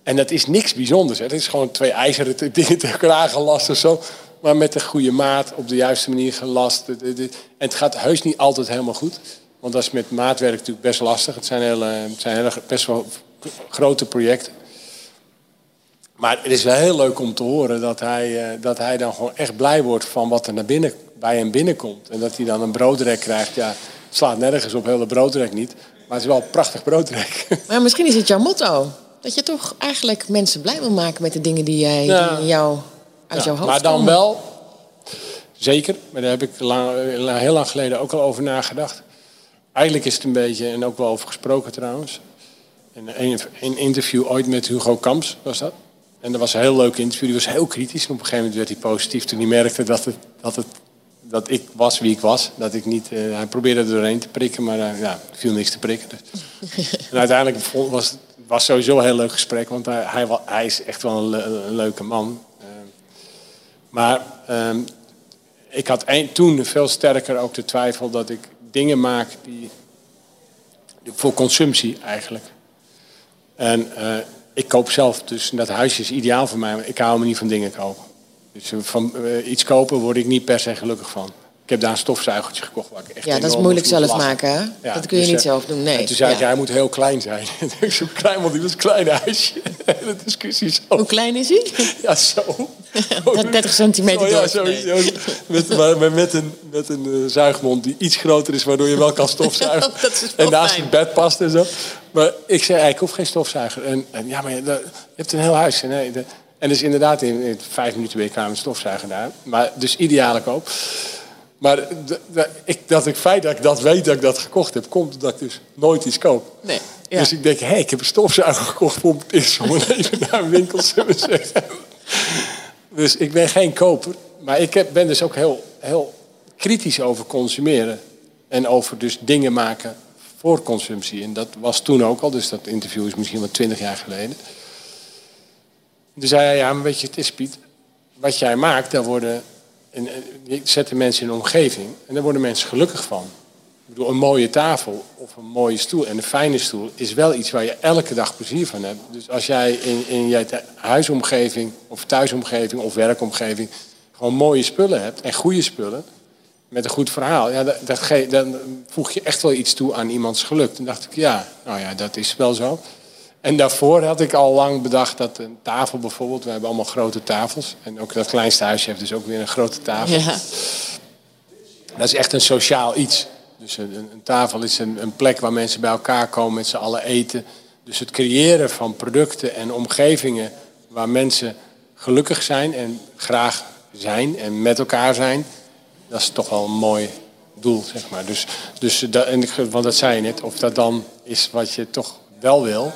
En dat is niks bijzonders. Het is gewoon twee ijzeren te- dingen tegen elkaar gelast of zo. Maar met de goede maat, op de juiste manier gelast. En het gaat heus niet altijd helemaal goed. Want dat is met maatwerk natuurlijk best lastig. Het zijn, hele, het zijn hele, best wel grote projecten. Maar het is wel heel leuk om te horen dat hij, eh, dat hij dan gewoon echt blij wordt van wat er naar binnen, bij hem binnenkomt. En dat hij dan een broodrek krijgt. Ja, het slaat nergens op, heel de broodrek niet. Maar het is wel een prachtig broodrek.
Maar misschien is het jouw motto. Dat je toch eigenlijk mensen blij wil maken met de dingen die, jij,
Ja.
die in jou, uit
Ja,
jouw hoofd
maar dan
komen.
wel, zeker, maar daar heb ik lang, heel lang geleden ook al over nagedacht. eigenlijk is het een beetje, en ook wel over gesproken trouwens. En een, een interview ooit met Hugo Kamps was dat. En dat was een heel leuk interview. Die was heel kritisch. En op een gegeven moment werd hij positief toen hij merkte dat, het, dat, het, dat ik was wie ik was. Dat ik niet, uh, hij probeerde er doorheen te prikken, maar uh, ja, viel niks te prikken. Dus. en uiteindelijk was het was sowieso een heel leuk gesprek, want hij, hij, hij is echt wel een, een leuke man. Uh, maar um, ik had toen veel sterker ook de twijfel dat ik dingen maak die voor consumptie eigenlijk. En ik koop zelf, dus dat huisje is ideaal voor mij, maar ik hou me niet van dingen kopen. Dus van uh, iets kopen word ik niet per se gelukkig van. Ik heb daar een stofzuigertje gekocht. Waar ik echt
ja, dat is moeilijk zelf maken. Hè? Ja, dat kun je dus, niet zelf doen. Nee.
En toen zei ik, hij moet heel klein zijn. ik zo klein, want hij was een klein huisje. de discussie zo.
Hoe klein is hij?
Ja, zo.
30 centimeter oh,
ja, nee. zo, met, maar, met een, met een uh, zuigmond die iets groter is, waardoor je wel kan stofzuigen.
dat is
en naast het bed past en zo. Maar ik zei, ik hoef geen stofzuiger. En, en ja, maar je, je, hebt een heel huis. Nee, de, en dus inderdaad, in, in vijf minuten ben je klaar met stofzuigen daar. Maar dus ideale koop. Maar ik, dat ik feit dat ik dat weet dat ik dat gekocht heb, komt omdat ik dus nooit iets koop.
Nee, ja.
Dus ik denk, hé, hey, ik heb een stofzuiger gekocht voor het eerst om even naar een winkel te zeggen. Dus ik ben geen koper. Maar ik heb, ben dus ook heel, heel kritisch over consumeren. En over dus dingen maken voor consumptie. En dat was toen ook al, dus dat interview is misschien wel twintig jaar geleden. Toen zei hij, ja, maar weet je, het is Piet. Wat jij maakt, daar worden en, je zet de mensen in een omgeving en daar worden mensen gelukkig van. Ik bedoel, een mooie tafel of een mooie stoel en een fijne stoel is wel iets waar je elke dag plezier van hebt. Dus als jij in, in je huisomgeving of thuisomgeving of werkomgeving gewoon mooie spullen hebt en goede spullen met een goed verhaal, ja, dat, dan voeg je echt wel iets toe aan iemands geluk. Toen dacht ik, ja, nou ja, dat is wel zo. En daarvoor had ik al lang bedacht dat een tafel bijvoorbeeld, we hebben allemaal grote tafels. En ook dat kleinste huisje heeft dus ook weer een grote tafel. Ja. Dat is echt een sociaal iets. Dus een, een tafel is een, een, plek waar mensen bij elkaar komen, met z'n allen eten. Dus het creëren van producten en omgevingen waar mensen gelukkig zijn en graag zijn en met elkaar zijn, dat is toch wel een mooi doel, zeg maar. Dus, dus dat, en, want dat zei je net, of dat dan is wat je toch wel wil.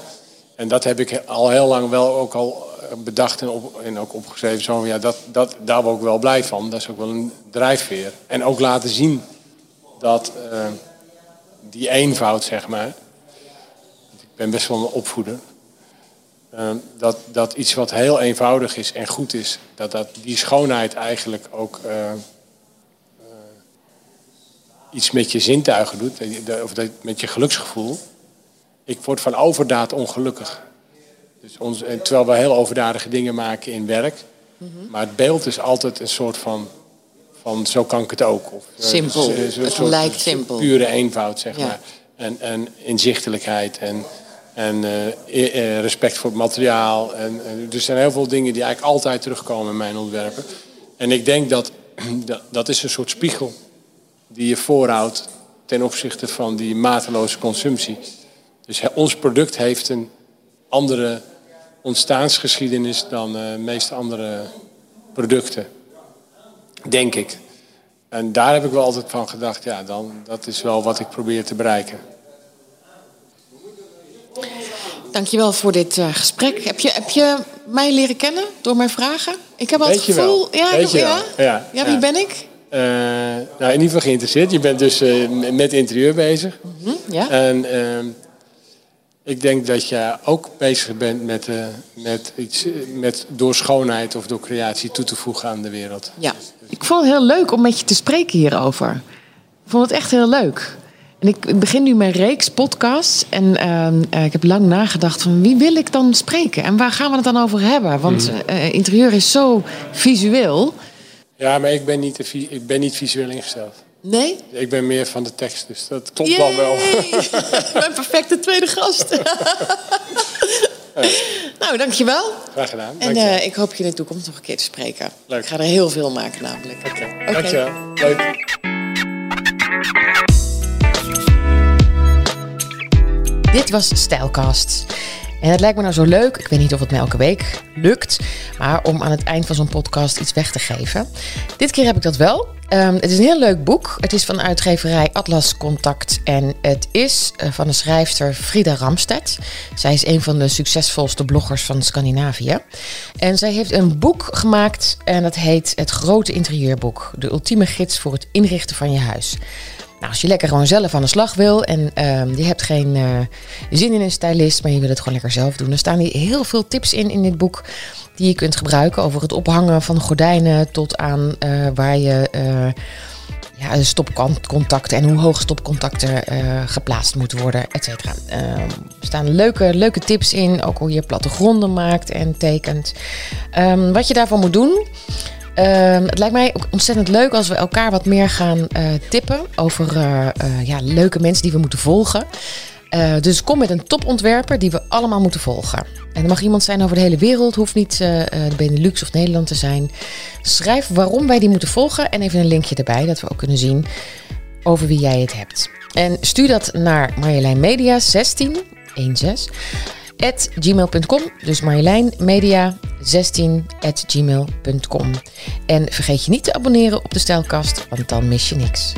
En dat heb ik al heel lang wel ook al eh, bedacht en, ook opgeschreven. Zo, ja, dat, dat, daar word ik wel blij van. Dat is ook wel een drijfveer. En ook laten zien dat uh, die eenvoud, zeg maar. Ik ben best wel een opvoeder. Uh, dat, dat iets wat heel eenvoudig is en goed is, dat, dat die schoonheid eigenlijk ook iets met je zintuigen doet, of met je geluksgevoel ik word van overdaad ongelukkig. Dus ons, terwijl we heel overdadige dingen maken in werk. -hmm. Maar het beeld is altijd een soort van, van zo kan ik het ook. Of,
eh, simpel, het lijkt simpel.
Pure eenvoud, zeg ja. maar. En, en inzichtelijkheid en, en uh, respect voor het materiaal. En, dus er zijn heel veel dingen die eigenlijk altijd terugkomen in mijn ontwerpen. En ik denk dat, dat dat is een soort spiegel die je voorhoudt ten opzichte van die mateloze consumptie. Dus ons product heeft een andere ontstaansgeschiedenis dan de meeste andere producten. Denk ik. En daar heb ik wel altijd van gedacht, ja, dan, dat is wel wat ik probeer te bereiken.
Dankjewel voor dit uh, gesprek. Heb je, heb je mij leren kennen door mijn vragen? Ik heb al het gevoel...
Ja, Weet je ja?
Ja, ja, wie ben ik?
Uh, nou, in ieder geval geïnteresseerd. Je bent dus uh, met interieur bezig.
Mm -hmm, ja.
En ehm, ik denk dat je ook bezig bent met, uh, met, iets, met door schoonheid of door creatie toe te voegen aan de wereld.
Ja, ik vond het heel leuk om met je te spreken hierover. Ik vond het echt heel leuk. En ik begin nu mijn reeks podcasts. En uh, ik heb lang nagedacht van wie wil ik dan spreken? En waar gaan we het dan over hebben? Want uh, interieur is zo visueel.
Ja, maar ik ben niet, ik ben niet visueel ingesteld.
Nee?
Ik ben meer van de tekst, dus dat klopt dan wel.
Mijn perfecte tweede gast. Nou, dankjewel.
Graag gedaan.
En uh, ik hoop je in de toekomst nog een keer te spreken.
Leuk.
Ik ga er heel veel maken namelijk.
Oké, okay. okay. dankjewel. Leuk.
Dit was Stijlcast. En het lijkt me nou zo leuk, ik weet niet of het me elke week lukt, maar om aan het eind van zo'n podcast iets weg te geven. Dit keer heb ik dat wel. Um, het is een heel leuk boek. Het is van uitgeverij Atlas Contact en het is uh, van de schrijfster Frida Ramstedt. Zij is een van de succesvolste bloggers van Scandinavië. En zij heeft een boek gemaakt en dat heet Het Grote Interieurboek. De ultieme gids voor het inrichten van je huis. Nou, als je lekker gewoon zelf aan de slag wil en uh, je hebt geen uh, zin in een stylist, maar je wil het gewoon lekker zelf doen, dan staan hier heel veel tips in in dit boek die je kunt gebruiken over het ophangen van gordijnen tot aan uh, waar je ja, stopcontacten en hoe hoog stopcontacten geplaatst moeten worden, et cetera. Ehm, er staan leuke, leuke tips in, ook hoe je plattegronden maakt en tekent. Um, wat je daarvoor moet doen. Uh, het lijkt mij ook ontzettend leuk als we elkaar wat meer gaan uh, tippen over uh, uh, ja, leuke mensen die we moeten volgen. dus kom met een topontwerper die we allemaal moeten volgen. En dat mag iemand zijn over de hele wereld, hoeft niet de Benelux of Nederland te zijn. Schrijf waarom wij die moeten volgen en even een linkje erbij, dat we ook kunnen zien over wie jij het hebt. En stuur dat naar Marjolein Media 16 16 at gmail.com. Dus Marjolein Media 16 at gmail.com. En vergeet je niet te abonneren op de Stijlkast, want dan mis je niks.